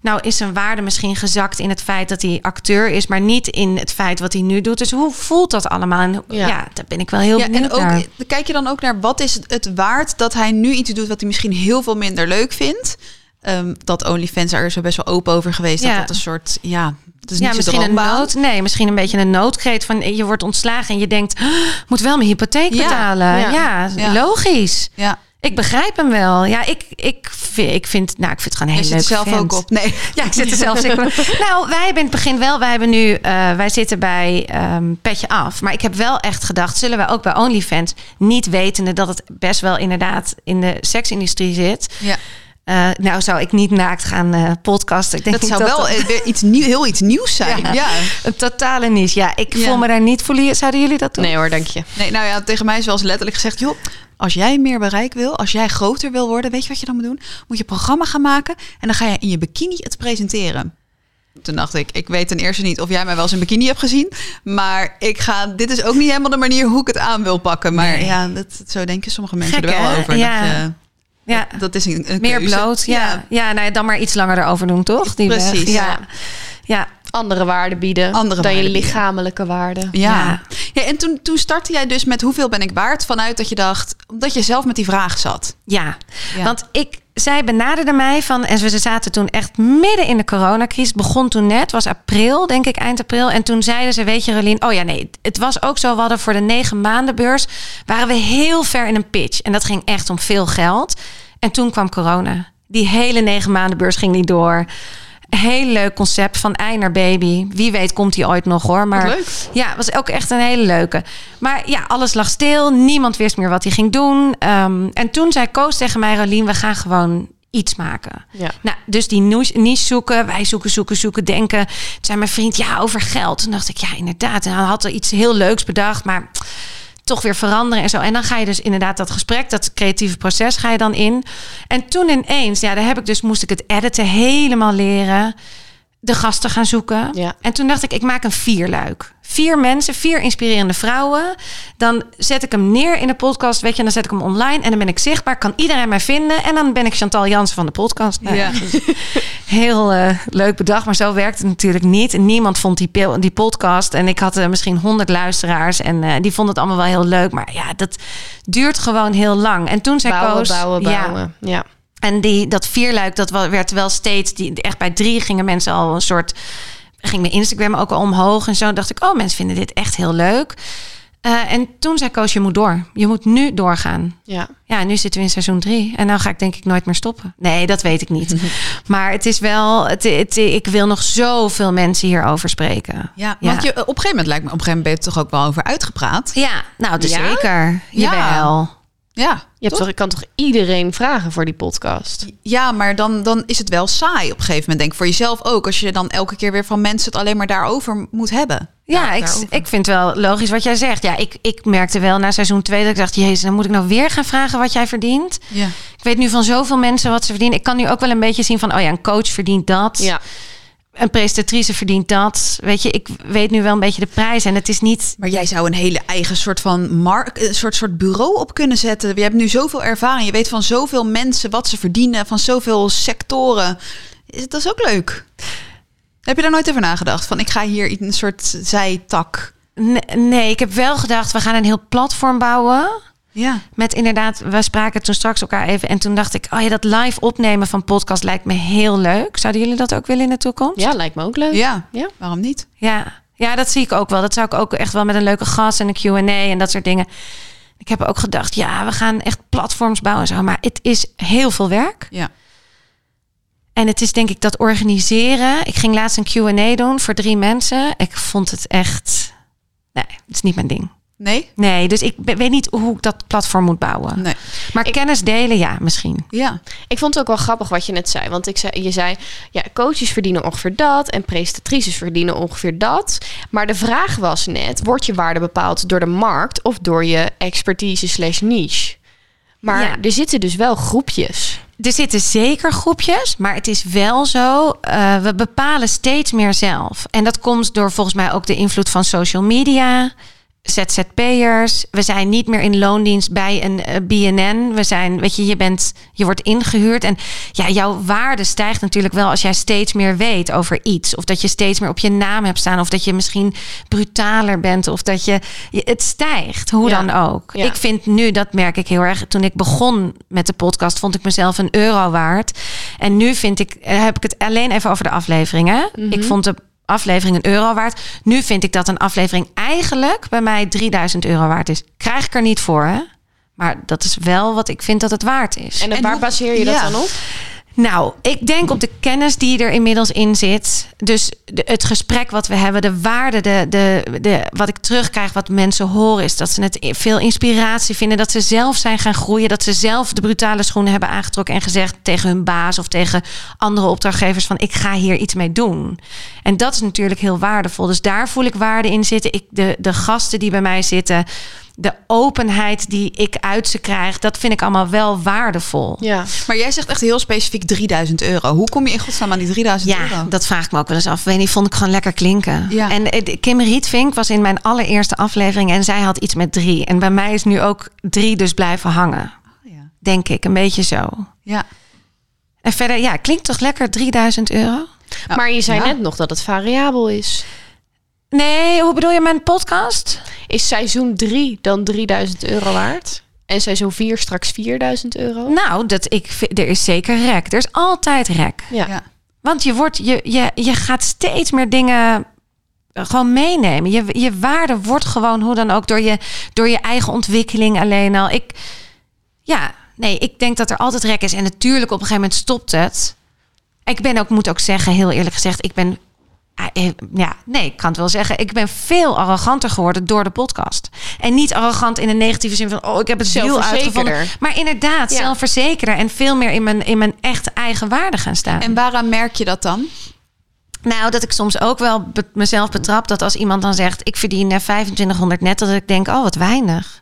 Nou is zijn waarde misschien gezakt in het feit dat hij acteur is, maar niet in het feit wat hij nu doet. Dus hoe voelt dat allemaal? En ja, Ja. daar ben ik wel heel Ja, benieuwd en ook, naar. kijk je dan ook naar wat is het waard dat hij nu iets doet wat hij misschien heel veel minder leuk vindt? Ehm, dat OnlyFans er is er best wel open over geweest. Ja. Dat dat een soort, ja, dat is Ja, niet misschien zo een droombaan. nood. Nee, misschien een beetje een noodkreet van je wordt ontslagen en je denkt, "Ah, moet wel mijn hypotheek Ja, betalen. Ja, logisch. Ja, Ik begrijp hem wel. Ja, ik, ik, vind, ik vind, nou, ik vind het gewoon een je heel zit leuk er zelf vent. ook op. Nee. Ja, ik zit er zelf zeker. Nou, wij hebben in het begin wel, wij hebben nu, eh, wij zitten bij ehm, Petje Af. Maar ik heb wel echt gedacht, zullen wij ook bij OnlyFans, niet wetende dat het best wel inderdaad in de seksindustrie zit. Ja. Eh, nou zou ik niet naakt gaan eh, podcasten. Ik denk Dat zou wel eh, weer iets nieuw, heel iets nieuws zijn. Ja. Ja. een totale niche. Ja, ik Ja. voel me daar niet voor. Zouden jullie dat doen? Nee hoor, dank je. Nee, nou ja, tegen mij is wel eens letterlijk gezegd... joh, als jij meer bereik wil, als jij groter wil worden... weet je wat je dan moet doen? Moet je een programma gaan maken... en dan ga je in je bikini het presenteren. Toen dacht ik, ik weet ten eerste niet of jij mij wel eens in bikini hebt gezien. Maar ik ga, dit is ook niet helemaal de manier hoe ik het aan wil pakken. Maar Nee. ja, dat, zo denken sommige mensen Gek, er wel hè? over. Ja. Dat, Ja. dat is een, een Meer keuze. bloot, ja. Ja, nou ja, dan maar iets langer erover doen, toch? Die weg. Precies. Ja. ja. Andere waarden bieden Andere dan je waarden lichamelijke waarden. Ja. Ja. ja. en toen, toen startte jij dus met hoeveel ben ik waard? Vanuit dat je dacht, omdat je zelf met die vraag zat. Ja, Ja. want ik, zij benaderde mij van... en we zaten toen echt midden in de coronacrisis. begon toen net, was april, denk ik, eind april. En toen zeiden ze, weet je Rolien... oh ja, nee, het was ook zo... we hadden voor de negen maanden beurs... waren we heel ver in een pitch. En dat ging echt om veel geld. En toen kwam corona. Die hele negen maanden beurs ging niet door... Heel leuk concept van ei naar baby. Wie weet komt hij ooit nog hoor. Maar leuk. ja, was ook echt een hele leuke. Maar ja, alles lag stil. Niemand wist meer wat hij ging doen. Ehm, en toen zei Koos tegen mij, Rolien, we gaan gewoon iets maken. Ja. Nou, dus die niche niche zoeken. Wij zoeken, zoeken, zoeken, denken. Toen zei mijn vriend, ja, over geld. Toen dacht ik, ja, inderdaad. En hij had er iets heel leuks bedacht, maar toch weer veranderen en zo. En dan ga je dus inderdaad dat gesprek, dat creatieve proces ga je dan in. En toen ineens, ja, daar heb ik dus, moest ik het editen helemaal leren. De gasten gaan zoeken. Ja. En toen dacht ik, ik maak een vierluik. Vier mensen, vier inspirerende vrouwen. Dan zet ik hem neer in de podcast, weet je, en dan zet ik hem online en dan ben ik zichtbaar. Kan iedereen mij vinden en dan ben ik Chantal Jansen van de podcast. Nou, Ja. Heel eh, leuk bedacht, maar zo werkt het natuurlijk niet. En Niemand vond die, die podcast. En ik had eh, misschien honderd luisteraars. En eh, die vonden het allemaal wel heel leuk. Maar ja, dat duurt gewoon heel lang. En toen zei Bouwen, Koos... bouwen, ja, bouwen. Ja. en die, dat vierluik, dat werd wel steeds... Die, echt bij drie gingen mensen al een soort... Ging mijn Instagram ook al omhoog en zo. dacht ik, oh, mensen vinden dit echt heel leuk. Eh, en toen zei Koos, je moet door. Je moet nu doorgaan. ja. Ja, nu zitten we in seizoen drie. En dan ga ik denk ik nooit meer stoppen. Nee, dat weet ik niet. maar het is wel... Het, het, ik wil nog zoveel mensen hierover spreken. Ja, want je, op een gegeven moment lijkt me, op een gegeven moment ben je toch ook wel over uitgepraat. Ja, nou, dus Ja? zeker. Ja. Jawel. Ja, Je, hebt toch, je kan toch iedereen vragen voor die podcast? ja maar dan, dan is het wel saai op een gegeven moment. Denk ik voor jezelf ook. Als je dan elke keer weer van mensen het alleen maar daarover moet hebben. Ja, ik, daarover. ik vind wel logisch wat jij zegt. Ja, ik, ik merkte wel na seizoen 2 dat ik dacht... Jezus, dan moet ik nou weer gaan vragen wat jij verdient. Ja. Ik weet nu van zoveel mensen wat ze verdienen. Ik kan nu ook wel een beetje zien van... oh ja, een coach verdient dat. Ja. Een presentatrice verdient dat. Weet je, ik weet nu wel een beetje de prijs. En het is niet... Maar jij zou een hele eigen soort van mark, een soort, soort bureau op kunnen zetten. Je hebt nu zoveel ervaring. Je weet van zoveel mensen wat ze verdienen, van zoveel sectoren. Dat is ook leuk. Heb je daar nooit over nagedacht? Van ik ga hier een soort zijtak. Nee, nee, ik heb wel gedacht, we gaan een heel platform bouwen. Ja. Met inderdaad, we spraken toen straks elkaar even. En toen dacht ik, oh ja, dat live opnemen van podcast lijkt me heel leuk. Zouden jullie dat ook willen in de toekomst? ja, lijkt me ook leuk. Ja. Ja. Waarom niet? Ja, ja, dat zie ik ook wel. Dat zou ik ook echt wel met een leuke gast en een Q&A en dat soort dingen. Ik heb ook gedacht, ja, we gaan echt platforms bouwen en zo. Maar het is heel veel werk. Ja. En het is denk ik dat organiseren. Ik ging laatst een Q&A doen voor drie mensen. Ik vond het echt... Nee, het is niet mijn ding. Nee? Nee, dus ik weet niet hoe ik dat platform moet bouwen. Nee. Maar kennis delen, ja, misschien. Ja. Ik vond het ook wel grappig wat je net zei. Want ik zei, je zei, ja, coaches verdienen ongeveer dat. En presentatrices verdienen ongeveer dat. Maar de vraag was net, wordt je waarde bepaald door de markt of door je expertise slash niche? Maar Ja. er zitten dus wel groepjes. Er zitten zeker groepjes, maar het is wel zo. eh, we bepalen steeds meer zelf. En dat komt door volgens mij ook de invloed van social media. ZZP'ers. We zijn niet meer in loondienst bij een eh, BNN. We zijn, weet je, je bent, je wordt ingehuurd. En ja, jouw waarde stijgt natuurlijk wel als jij steeds meer weet over iets. Of dat je steeds meer op je naam hebt staan. Of dat je misschien brutaler bent. Of dat je, het stijgt, hoe Ja. dan ook. Ja. Ik vind nu, dat merk ik heel erg. Toen ik begon met de podcast, vond ik mezelf een euro waard. En nu vind ik, eh, heb ik het alleen even over de afleveringen. Ik vond de aflevering een euro waard. Nu vind ik dat een aflevering eigenlijk bij mij 3000 euro waard is. Krijg ik er niet voor, hè? Maar dat is wel wat ik vind dat het waard is. En, En waar baseer je dat ja. dan op? Nou, ik denk op de kennis die er inmiddels in zit. Dus de, het gesprek wat we hebben, de waarde, de, de, de, wat ik terugkrijg, wat mensen horen, is dat ze het veel inspiratie vinden. Dat ze zelf zijn gaan groeien. Dat ze zelf de brutale schoenen hebben aangetrokken en gezegd tegen hun baas of tegen andere opdrachtgevers: van ik ga hier iets mee doen. En dat is natuurlijk heel waardevol. Dus daar voel ik waarde in zitten. Ik, de, de gasten die bij mij zitten de openheid die ik uit ze krijg, dat vind ik allemaal wel waardevol. Ja. Maar jij zegt echt heel specifiek 3000 euro. Hoe kom je in godsnaam aan die 3000 Ja, euro? dat vraag ik me ook wel eens af. Weet niet, vond ik gewoon lekker klinken. Ja. En eh, Kim Rietvink was in mijn allereerste aflevering en zij had iets met drie. En bij mij is nu ook drie dus blijven hangen. Oh, ja. Denk ik, een beetje zo. ja. En verder, ja, klinkt toch lekker 3000 euro? Maar je zei ja. net nog dat het variabel is. Nee, hoe bedoel je mijn podcast? Is seizoen 3 dan 3000 euro waard? En seizoen 4 straks 4000 euro? Nou, dat ik, vind- er is zeker rek. Er is altijd rek. Ja. Ja. Want je, wordt, je, je, je gaat steeds meer dingen gewoon meenemen. Je, je waarde wordt gewoon hoe dan ook door je, door je eigen ontwikkeling alleen al. Ik, ja, nee, ik denk dat er altijd rek is. En natuurlijk op een gegeven moment stopt het. Ik ben ook, moet ook zeggen, heel eerlijk gezegd, ik ben. Eh, eh, Ja, nee, ik kan het wel zeggen. Ik ben veel arroganter geworden door de podcast. En niet arrogant in een negatieve zin van... oh, ik heb het wiel uitgevonden. Maar inderdaad, Ja. zelfverzekerder. En veel meer in mijn, in mijn echt eigen waarde gaan staan. En waaraan merk je dat dan? Nou, dat ik soms ook wel be- mezelf betrap dat als iemand dan zegt: ik verdien eh, 2500 net, dat ik denk: oh, wat weinig.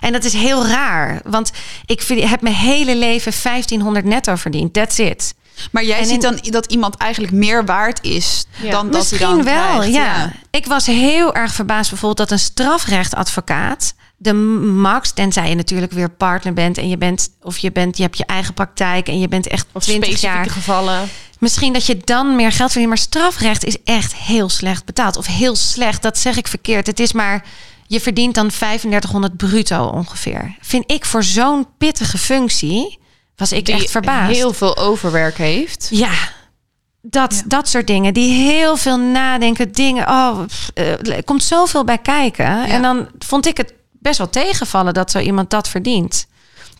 En dat is heel raar, want ik heb mijn hele leven 1500 netto verdiend. That's it. Maar jij En ziet in- dan dat iemand eigenlijk meer waard is Ja. dan dat hij Misschien dan wel, krijgt. ja. Ik was heel erg verbaasd bijvoorbeeld dat een strafrechtadvocaat de max, tenzij je natuurlijk weer partner bent en je bent of je bent, je hebt je eigen praktijk en je bent echt Of 20 specifieke jaar. gevallen. Misschien dat je dan meer geld verdient. Maar strafrecht is echt heel slecht betaald. Of heel slecht, dat zeg ik verkeerd. Het is maar, je verdient dan 3500 bruto ongeveer. Vind ik voor zo'n pittige functie, was ik Die echt verbaasd. heel veel overwerk heeft. Ja, dat, Ja. dat soort dingen. Die heel veel nadenken, dingen. Oh, pff, eh, er komt zoveel bij kijken. En dan vond ik het best wel tegenvallen dat zo iemand dat verdient.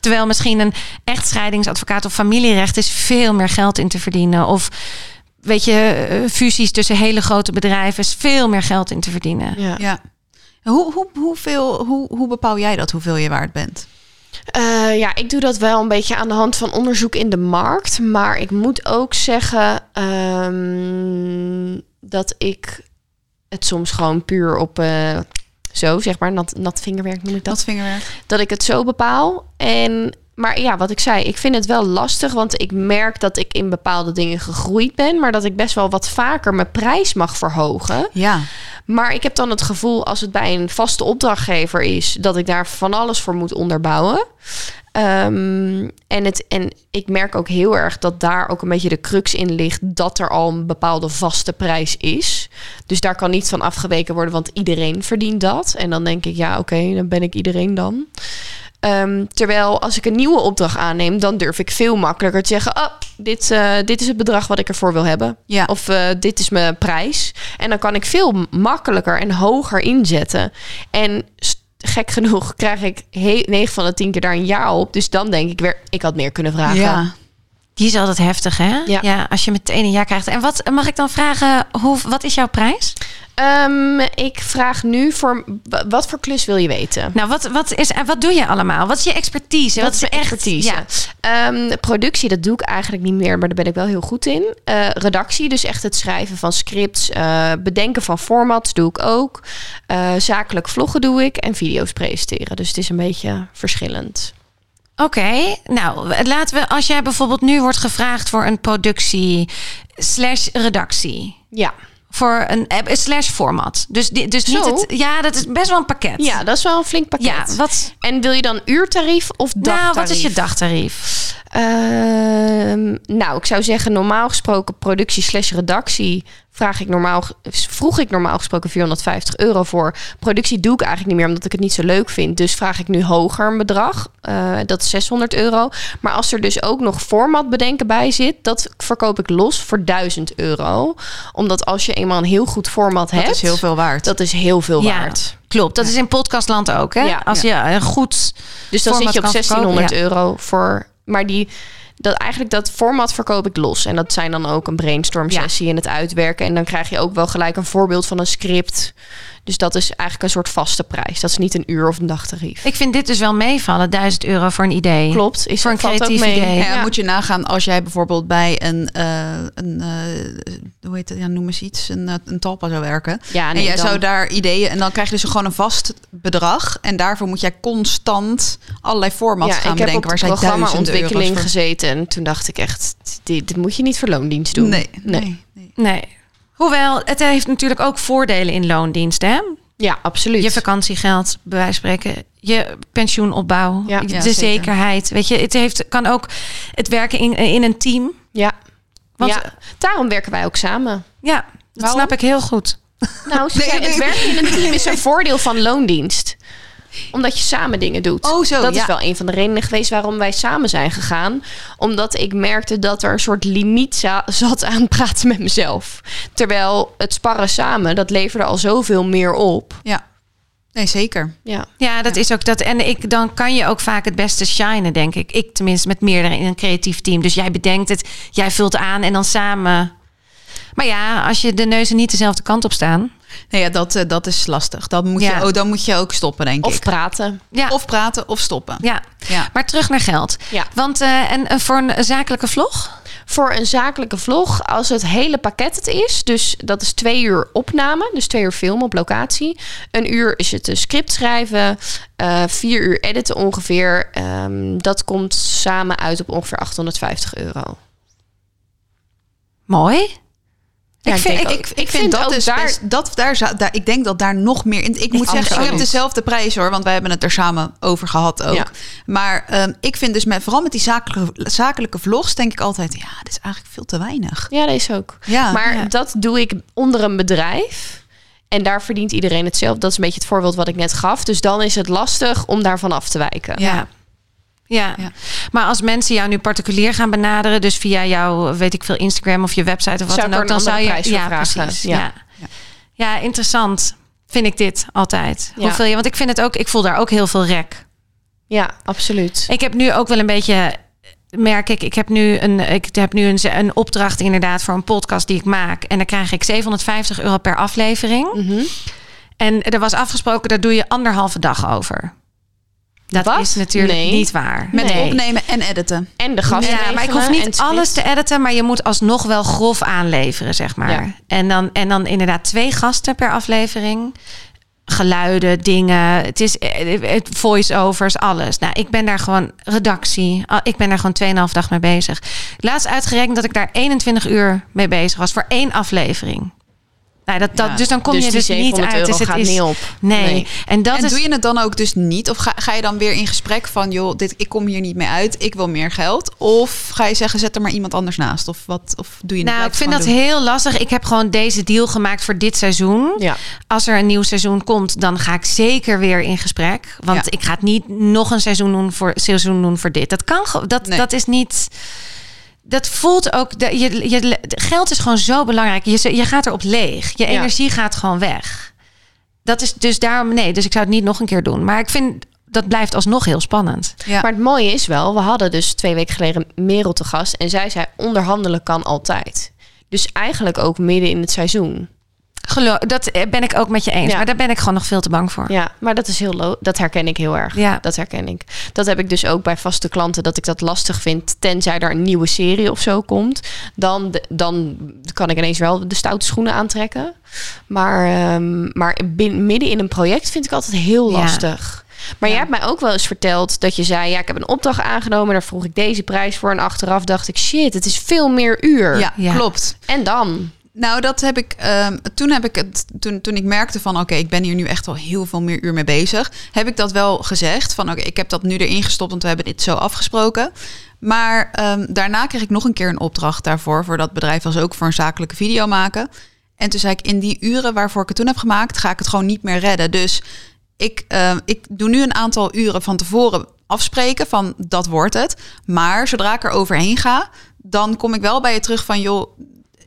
Terwijl misschien een echtscheidingsadvocaat of familierecht is veel meer geld in te verdienen. Of weet je, eh, fusies tussen hele grote bedrijven is veel meer geld in te verdienen. Ja. Ja. Hoe, hoe, hoeveel, hoe, hoe bepaal jij dat, hoeveel je waard bent? Eh, ja, ik doe dat wel een beetje aan de hand van onderzoek in de markt. Maar ik moet ook zeggen ehm, dat ik het soms gewoon puur op eh, zo, zeg maar, nat, nat vingerwerk noem ik dat. Dat vingerwerk. dat ik het zo bepaal. En, maar ja, wat ik zei, ik vind het wel lastig, want ik merk dat ik in bepaalde dingen gegroeid ben, maar dat ik best wel wat vaker mijn prijs mag verhogen. Ja. Maar ik heb dan het gevoel, als het bij een vaste opdrachtgever is, dat ik daar van alles voor moet onderbouwen. Ehm, en, het, en ik merk ook heel erg dat daar ook een beetje de crux in ligt dat er al een bepaalde vaste prijs is. Dus daar kan niet van afgeweken worden, want iedereen verdient dat. En dan denk ik, ja, oké, dan ben ik iedereen dan. Ehm, terwijl als ik een nieuwe opdracht aanneem, dan durf ik veel makkelijker te zeggen: oh, dit, eh, dit is het bedrag wat ik ervoor wil hebben. Ja. Of eh, dit is mijn prijs. En dan kan ik veel makkelijker en hoger inzetten. En gek genoeg krijg ik he- 9 van de 10 keer daar een jaar op. Dus dan denk ik weer, ik had meer kunnen vragen. Ja. Die is altijd heftig, hè? Ja. als je meteen een jaar krijgt. En wat mag ik dan vragen? Hoe, wat is jouw prijs? Ehm, ik vraag nu voor wat voor klus wil je weten? Nou, wat, wat, is, en wat doe je allemaal? Wat is je expertise? Wat is echt- expertise? Ja. Ehm, productie, dat doe ik eigenlijk niet meer, maar daar ben ik wel heel goed in. Eh, redactie, dus echt het schrijven van scripts, eh, bedenken van formats doe ik ook. Eh, zakelijk vloggen doe ik en video's presenteren. Dus het is een beetje verschillend. Oké, nou laten we, als jij bijvoorbeeld nu wordt gevraagd voor een productie slash redactie. Ja. Voor een eh, slash format. Dus, dus niet het. Ja, dat is best wel een pakket. ja, dat is wel een flink pakket. ja wat, En wil je dan uurtarief of dagtarief? nou, wat is je dagtarief? Ehm, nou, ik zou zeggen, normaal gesproken productie slash redactie vraag ik normaal, vroeg ik normaal gesproken 450 euro voor. Productie doe ik eigenlijk niet meer, omdat ik het niet zo leuk vind. Dus vraag ik nu hoger een bedrag. Eh, dat is 600 euro. Maar als er dus ook nog format bedenken bij zit, dat verkoop ik los voor 1000 euro. Omdat als je eenmaal een heel goed format hebt, Dat is heel veel waard. dat is heel veel Ja, waard. Klopt, dat is in podcastland ook. Hè? Ja. Als je een goed. Dus dan zit je op kan verkopen, 1600 ja. euro voor. Maar die, dat eigenlijk dat format verkoop ik los. En dat zijn dan ook een brainstorm sessie en het uitwerken. En dan krijg je ook wel gelijk een voorbeeld van een script. Dus dat is eigenlijk een soort vaste prijs. Dat is niet een uur of een dagtarief. Ik vind dit dus wel meevallen, 1000 euro voor een idee. Klopt, is Voor een creatief mee. idee. Ja, Ja. moet je nagaan als jij bijvoorbeeld bij een, eh, een eh, hoe heet het, ja, noem eens iets, een, eh, een talpa zou werken. Ja, en nee, jij dan- zou daar ideeën en dan krijg je dus gewoon een vast bedrag. En daarvoor moet jij constant allerlei formats ja, gaan ik heb bedenken op waar programmaontwikkeling euro's voor- gezeten. En toen dacht ik echt, dit, dit moet je niet voor loondienst doen. Nee, nee. nee. Nee. Hoewel, het heeft natuurlijk ook voordelen in loondienst, hè? Ja, absoluut. Je vakantiegeld, bij wijze van spreken. Je pensioenopbouw, Ja. de Ja, zeker. zekerheid. Weet je, het heeft, kan ook het werken in, in een team. ja. Want- ja, daarom werken wij ook samen. Ja, dat Waarom? snap ik heel goed. Nou, ze Nee, het werken in een team is een voordeel van loondienst. Omdat je samen dingen doet. Oh, zo, dat ja. is wel een van de redenen geweest waarom wij samen zijn gegaan. Omdat ik merkte dat er een soort limiet za- zat aan praten met mezelf. Terwijl het sparren samen, dat leverde al zoveel meer op. Ja, nee, zeker. Ja, Ja, dat is ook dat. En ik, dan kan je ook vaak het beste shinen, denk ik. Ik tenminste met meerdere in een creatief team. Dus jij bedenkt het, jij vult aan en dan samen. Maar ja, als je de neuzen niet dezelfde kant op staan. Nee, ja, dat, eh, dat is lastig. Dat moet Ja. je, oh, dan moet je ook stoppen, denk of ik. praten. Ja, Of praten of stoppen. ja. Ja. maar terug naar geld. Ja. Want eh, en eh, voor een zakelijke vlog? Voor een zakelijke vlog, als het hele pakket het is, dus dat is twee uur opname, dus twee uur film op locatie. Een uur is het script schrijven, vier uur editen ongeveer. Ehm, dat komt samen uit op ongeveer 850 euro. Mooi. Ja, ik vind, ik, ook- ik, Ik vind dat ook is daar- best, dat daar, ik denk dat daar nog meer in. Ik moet zeggen, ik heb dezelfde prijs hoor, want wij hebben het er samen over gehad ook. Ja. Maar ehm, ik vind dus met vooral met die zakelijke, zakelijke vlogs denk ik altijd, ja, dit is eigenlijk veel te weinig. Ja, deze ook. Ja, maar ja. dat doe ik onder een bedrijf. En daar verdient iedereen hetzelfde. Dat is een beetje het voorbeeld wat ik net gaf. Dus dan is het lastig om daarvan af te wijken. ja. Ja. Ja. maar als mensen jou nu particulier gaan benaderen, dus via jouw, weet ik veel, Instagram of je website of wat dan ook, dan zou je ja, vragen. precies. Ja. Ja. Ja. interessant vind ik dit altijd. Hoeveel je, want ik vind het ook, ik voel daar ook heel veel rek. Ja, absoluut. Ik heb nu ook wel een beetje, merk ik, ik heb nu een, ik heb nu een, een opdracht inderdaad voor een podcast die ik maak en dan krijg ik 750 euro per aflevering. Mhm. En er was afgesproken, daar doe je anderhalve dag over. Dat Wat? is natuurlijk Nee. niet waar. met Nee. opnemen en editen. En de gast Ja, maar ik hoef niet alles te editen, maar je moet alsnog wel grof aanleveren, zeg maar. Ja. En, dan, en dan inderdaad twee gasten per aflevering. Geluiden, dingen, het is voice-overs, alles. Nou, ik ben daar gewoon redactie. Ik ben daar gewoon 2,5 dag mee bezig. Laatst uitgerekend dat ik daar 21 uur mee bezig was voor één aflevering. Nou, dat, dat, Ja. dus dan kom dus je dus niet 700 uit. Dus het gaat is niet op. Nee. Nee. En dat en is doe je het dan ook dus niet? Of ga, ga je dan weer in gesprek van, joh, dit, ik kom hier niet mee uit, ik wil meer geld? Of ga je zeggen, zet er maar iemand anders naast? Of, wat, of doe je Nou, ik vind dat doen? heel lastig. Ik heb gewoon deze deal gemaakt voor dit seizoen. Ja. Als er een nieuw seizoen komt, dan ga ik zeker weer in gesprek. Want Ja. ik ga het niet nog een seizoen doen voor, seizoen doen voor dit. Dat kan dat, Nee. dat is niet. Dat voelt ook. De, je, je, geld is gewoon zo belangrijk. Je, je gaat erop leeg. Je Ja. energie gaat gewoon weg. Dat is dus daarom nee. Dus ik zou het niet nog een keer doen. Maar ik vind dat blijft alsnog heel spannend. Ja. Maar het mooie is wel, we hadden dus twee weken geleden Merel te gast. En zij zei, onderhandelen kan altijd. Dus eigenlijk ook midden in het seizoen. Dat ben ik ook met je eens. Ja. Maar daar ben ik gewoon nog veel te bang voor. Ja, maar dat is heel dat herken ik heel erg. Ja. Dat herken ik. Dat heb ik dus ook bij vaste klanten dat ik dat lastig vind, tenzij er een nieuwe serie of zo komt. Dan, dan kan ik ineens wel de stoute schoenen aantrekken. Maar, ehm, maar bin- midden in een project vind ik altijd heel Ja. lastig. Maar jij hebt mij ook wel eens verteld dat je zei: Ja, ik heb een opdracht aangenomen, daar vroeg ik deze prijs voor. En achteraf dacht ik: Shit, het is veel meer uur. Ja, Ja. klopt. En dan? Nou, dat heb ik. ehm, toen heb ik het. Toen, toen ik merkte van oké, ik ben hier nu echt al heel veel meer uur mee bezig. Heb ik dat wel gezegd. Van oké, ik heb dat nu erin gestopt, want we hebben dit zo afgesproken. Maar ehm, daarna kreeg ik nog een keer een opdracht daarvoor. Voor dat bedrijf was ook voor een zakelijke video maken. En toen zei ik, in die uren waarvoor ik het toen heb gemaakt, ga ik het gewoon niet meer redden. Dus ik, ehm, ik doe nu een aantal uren van tevoren afspreken van dat wordt het. Maar zodra ik er overheen ga, dan kom ik wel bij je terug van joh,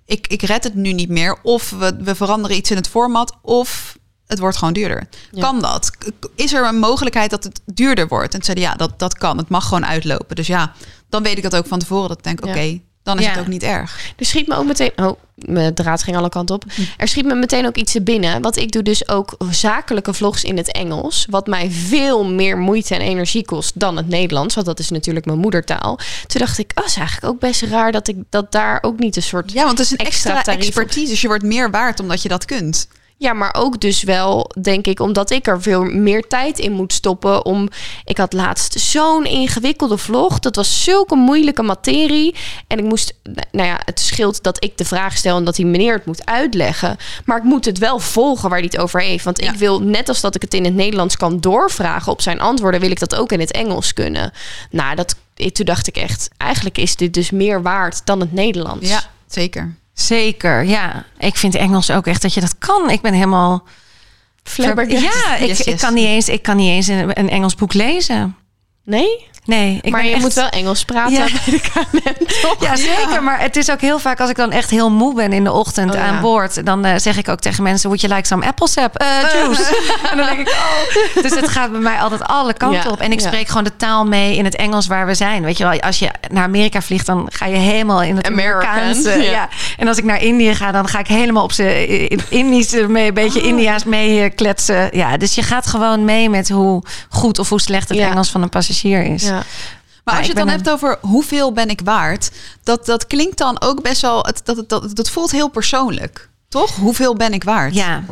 ik, ik red het nu niet meer. Of we, we veranderen iets in het format. Of het wordt gewoon duurder. Ja. Kan dat? Is er een mogelijkheid dat het duurder wordt? En zeiden ja, dat, dat kan. Het mag gewoon uitlopen. Dus ja, dan weet ik dat ook van tevoren. Dat ik denk, Ja. oké, dan is Ja. het ook niet erg. Er schiet me ook meteen. Oh, mijn draad ging alle kanten op. Er schiet me meteen ook iets binnen. Want ik doe dus ook zakelijke vlogs in het Engels. Wat mij veel meer moeite en energie kost dan het Nederlands. Want dat is natuurlijk mijn moedertaal. Toen dacht ik, oh, is eigenlijk ook best raar dat ik dat daar ook niet een soort. Ja, want het is een Extra extra, expertise. Dus je wordt meer waard omdat je dat kunt. Ja, maar ook dus wel, denk ik, omdat ik er veel meer tijd in moet stoppen. Om, ik had laatst zo'n ingewikkelde vlog. Dat was zulke moeilijke materie. En ik moest, nou ja, het scheelt dat ik de vraag stel en dat die meneer het moet uitleggen. Maar ik moet het wel volgen waar hij het over heeft. Want Ja. ik wil, net als dat ik het in het Nederlands kan doorvragen op zijn antwoorden, wil ik dat ook in het Engels kunnen. Nou, dat, toen dacht ik echt, eigenlijk is dit dus meer waard dan het Nederlands. Ja, zeker. Zeker, ja. Ik vind Engels ook echt dat je dat kan. Ik ben helemaal... Flabbergasted. Ja, ik, Yes, ik, kan niet eens, ik kan niet eens een, een Engels boek lezen. Nee? Nee, ik maar je echt- moet wel Engels praten Ja. bij de KLM, toch? Ja, zeker. Maar het is ook heel vaak als ik dan echt heel moe ben in de ochtend Oh, ja. aan boord. Dan eh, zeg ik ook tegen mensen, would you like some apple sap? Eh, juice. en dan denk ik, oh. Dus het gaat bij mij altijd alle kanten op. En ik spreek gewoon de taal mee in het Engels waar we zijn. Weet je wel, als je naar Amerika vliegt, dan ga je helemaal in het American, Amerikaanse. ja. Ja. En als ik naar Indië ga, dan ga ik helemaal op ze in Indische mee, een beetje Oh. India's mee eh, kletsen. Ja, dus je gaat gewoon mee met hoe goed of hoe slecht het. Engels van een passagier is. Ja. Maar Ja, als je het dan hebt over hoeveel ben ik waard, dat, dat klinkt dan ook best wel, het, dat, dat, dat, dat voelt heel persoonlijk. Toch? Hoeveel ben ik waard? Ja,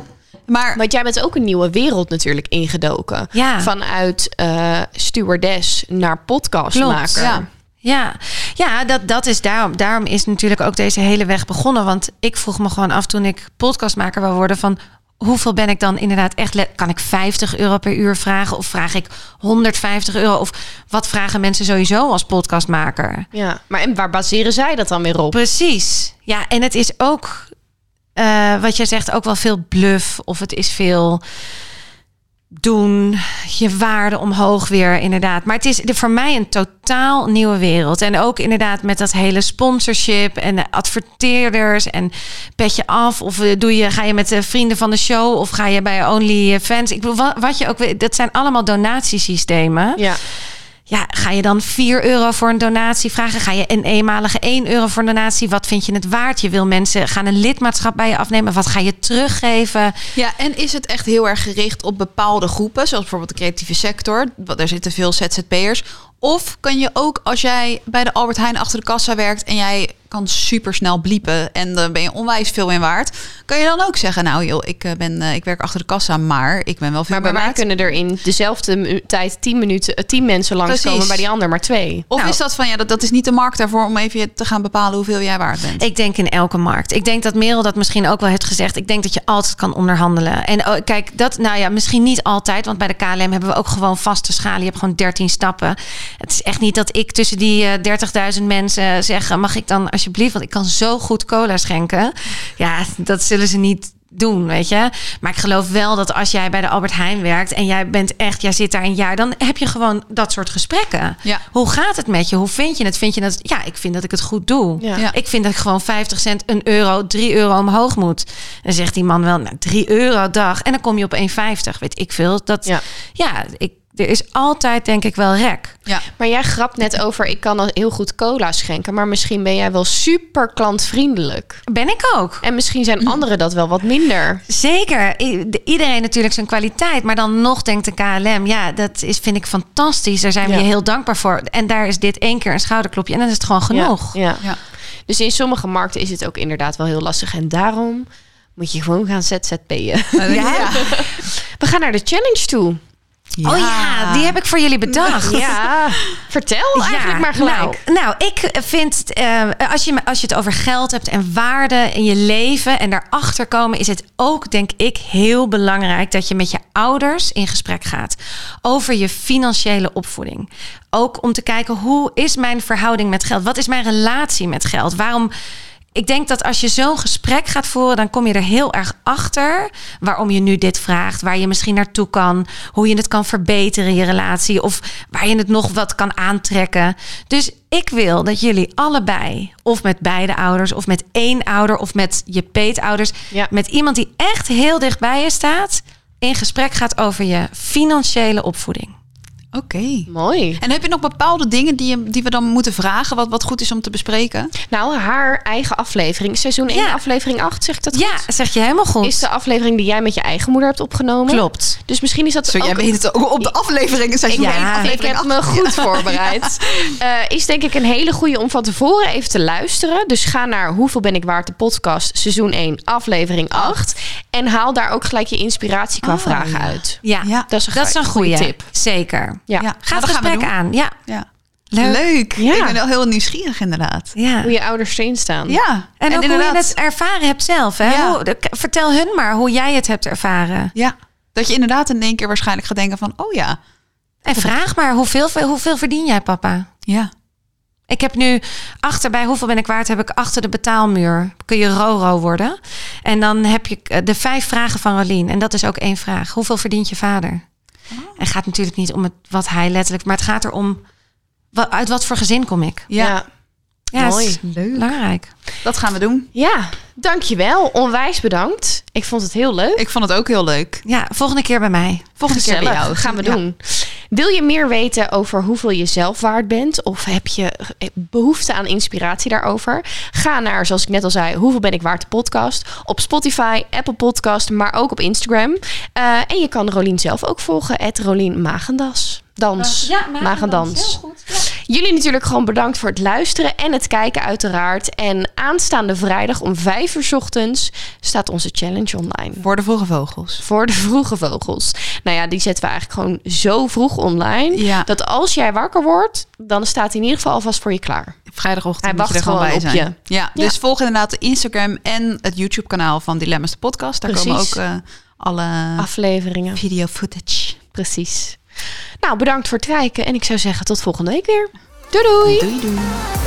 Maar Want jij bent ook een nieuwe wereld natuurlijk ingedoken. Ja. Vanuit eh, stewardess naar podcastmaker. Klopt, ja. Ja, ja dat, dat is daarom. Daarom is natuurlijk ook deze hele weg begonnen. Want ik vroeg me gewoon af toen ik podcastmaker wil worden van hoeveel ben ik dan inderdaad echt? Kan ik 50 euro per uur vragen of vraag ik 150 euro? Of wat vragen mensen sowieso als podcastmaker? Ja, maar en waar baseren zij dat dan weer op? Precies. Ja, en het is ook eh, wat jij zegt ook wel veel bluff of het is veel doen, je waarde omhoog weer inderdaad. Maar het is voor mij een totaal nieuwe wereld. En ook inderdaad met dat hele sponsorship en de adverteerders en petje af. Of eh, doe je, ga je met de vrienden van de show of ga je bij OnlyFans? Ik bedoel, wat, wat je ook weet, dat zijn allemaal donatiesystemen. Ja. Ja, ga je dan 4 euro voor een donatie vragen? Ga je een eenmalige 1 euro voor een donatie? Wat vind je het waard? Je wil mensen gaan een lidmaatschap bij je afnemen. Wat ga je teruggeven? Ja, en is het echt heel erg gericht op bepaalde groepen, zoals bijvoorbeeld de creatieve sector? Want Daar zitten veel ZZP'ers. Of kan je ook, als jij bij de Albert Heijn achter de kassa werkt en jij kan super snel bliepen en dan ben je onwijs veel in waard, kan je dan ook zeggen, nou joh, ik, eh, ben, eh, ik werk achter de kassa, maar ik ben wel veel Maar bij mij waard. kunnen er in dezelfde tijd 10 minuten, eh, 10 mensen langskomen, Precies. bij die ander maar twee. Of Nou. is dat van ja, dat, dat is niet de markt daarvoor om even te gaan bepalen hoeveel jij waard bent? Ik denk in elke markt. Ik denk dat Merel dat misschien ook wel heeft gezegd. Ik denk dat je altijd kan onderhandelen. En oh, kijk, dat, nou ja, misschien niet altijd. Want bij de KLM hebben we ook gewoon vaste schalen. Je hebt gewoon 13 stappen. Het is echt niet dat ik tussen die eh, 30.000 mensen zeg: mag ik dan alsjeblieft? Want ik kan zo goed cola schenken. Ja, dat zullen ze niet doen, weet je. Maar ik geloof wel dat als jij bij de Albert Heijn werkt en jij bent echt, jij zit daar een jaar, dan heb je gewoon dat soort gesprekken. Ja. Hoe gaat het met je? Hoe vind je het? Vind je dat? Ja, ik vind dat ik het goed doe. Ja. Ja. Ik vind dat ik gewoon 50 cent, een euro, 3 euro omhoog moet. Dan zegt die man wel, nou, 3 euro dag. En dan kom je op 1,50. Weet ik veel. Dat, Ja. ja, ik, er is altijd denk ik wel rek. Ja. Maar jij grapt net over, ik kan al heel goed cola schenken, maar misschien ben jij wel super klantvriendelijk. Ben ik ook. En misschien zijn anderen dat wel wat minder. Zeker. I- Iedereen natuurlijk zijn kwaliteit. Maar dan nog denkt de KLM, ja, dat is, vind ik fantastisch. Daar zijn we Ja. je heel dankbaar voor. En daar is dit één keer een schouderklopje. En dan is het gewoon genoeg. Ja, ja. Ja. Dus in sommige markten is het ook inderdaad wel heel lastig. En daarom moet je gewoon gaan ZZP'en. Ja. We gaan naar de challenge toe. Oh ja, die heb ik voor jullie bedacht. Ja, vertel eigenlijk maar gelijk. Nou, nou ik vind, eh, als, je, als je het over geld hebt en waarde in je leven en daarachter komen, is het ook, denk ik, heel belangrijk dat je met je ouders in gesprek gaat over je financiële opvoeding. Ook om te kijken hoe is mijn verhouding met geld? Wat is mijn relatie met geld? Waarom? Ik denk dat als je zo'n gesprek gaat voeren, dan kom je er heel erg achter waarom je nu dit vraagt, waar je misschien naartoe kan, hoe je het kan verbeteren, je relatie, of waar je het nog wat kan aantrekken. Dus ik wil dat jullie allebei, of met beide ouders, of met één ouder, of met je peetouders, Ja. met iemand die echt heel dicht bij je staat, in gesprek gaat over je financiële opvoeding. Oké. Mooi. En heb je nog bepaalde dingen die, je, die we dan moeten vragen, wat, wat goed is om te bespreken? Nou, haar eigen aflevering. Seizoen 1, Ja. aflevering 8, zeg ik dat Ja, goed? zeg je helemaal goed. Is de aflevering die jij met je eigen moeder hebt opgenomen. Klopt. Dus misschien is dat Zo, ook... jij weet het ook op de afleveringen. Seizoen Ja, één, ik Ik aflevering heb me goed voorbereid. Eh, is denk ik een hele goede om van tevoren even te luisteren. Dus ga naar Hoeveel ben ik waard de podcast seizoen 1 aflevering 8. En haal daar ook gelijk je inspiratie qua Oh, vragen ja. uit. Ja, Ja, Dat is een, dat is een goede tip. Zeker. Ja. Ja, Ga nou, het we gesprek aan. Ja. Ja. Leuk. Leuk. Ja. Ik ben wel heel nieuwsgierig inderdaad. Ja. Hoe je ouders erin staan. Ja. En, ook hoe je het ervaren hebt zelf. Hè? Ja. Hoe- de- vertel hun maar hoe jij het hebt ervaren. Ja. Dat je inderdaad in één keer waarschijnlijk gaat denken van, oh ja. En vraag maar, hoeveel, hoeveel verdien jij, papa? Ja. Ik heb nu achter bij hoeveel ben ik waard, heb ik achter de betaalmuur. Kun je Roro worden. En dan heb je de vijf vragen van Rolien. En dat is ook één vraag. Hoeveel verdient je vader? En het gaat natuurlijk niet om het, wat hij letterlijk, maar het gaat erom wa- uit wat voor gezin kom ik. Ja. Ja. Ja, Mooi. is Leuk. belangrijk. Dat gaan we doen. Ja, dankjewel. Onwijs bedankt. Ik vond het heel leuk. Ik vond het ook heel leuk. Ja, volgende keer bij mij. Volgende keer bij jou. Gaan we Ja. doen. Wil je meer weten over hoeveel je zelf waard bent? Of heb je eh, behoefte aan inspiratie daarover? Ga naar, zoals ik net al zei, Hoeveel ben ik waard de podcast. Op Spotify, Apple Podcast, maar ook op Instagram. Eh, en je kan Rolien zelf ook volgen. Het Rolien Magendas. Dans. Magendans. Jullie natuurlijk gewoon bedankt voor het luisteren en het kijken uiteraard. En aanstaande vrijdag om 5 uur 's ochtends staat onze challenge online. Voor de vroege vogels. Voor de vroege vogels. Nou ja, die zetten we eigenlijk gewoon zo vroeg online. Ja. Dat als jij wakker wordt, dan staat hij in ieder geval alvast voor je klaar. Vrijdagochtend Hij moet je wacht er gewoon bij op zijn. Ja, Ja. dus volg inderdaad de Instagram en het YouTube kanaal van Dilemma's de podcast. Daar komen ook eh, alle Afleveringen. video footage. Precies. Nou, bedankt voor het kijken. En ik zou zeggen tot volgende week weer. Doei doei. Doei doei.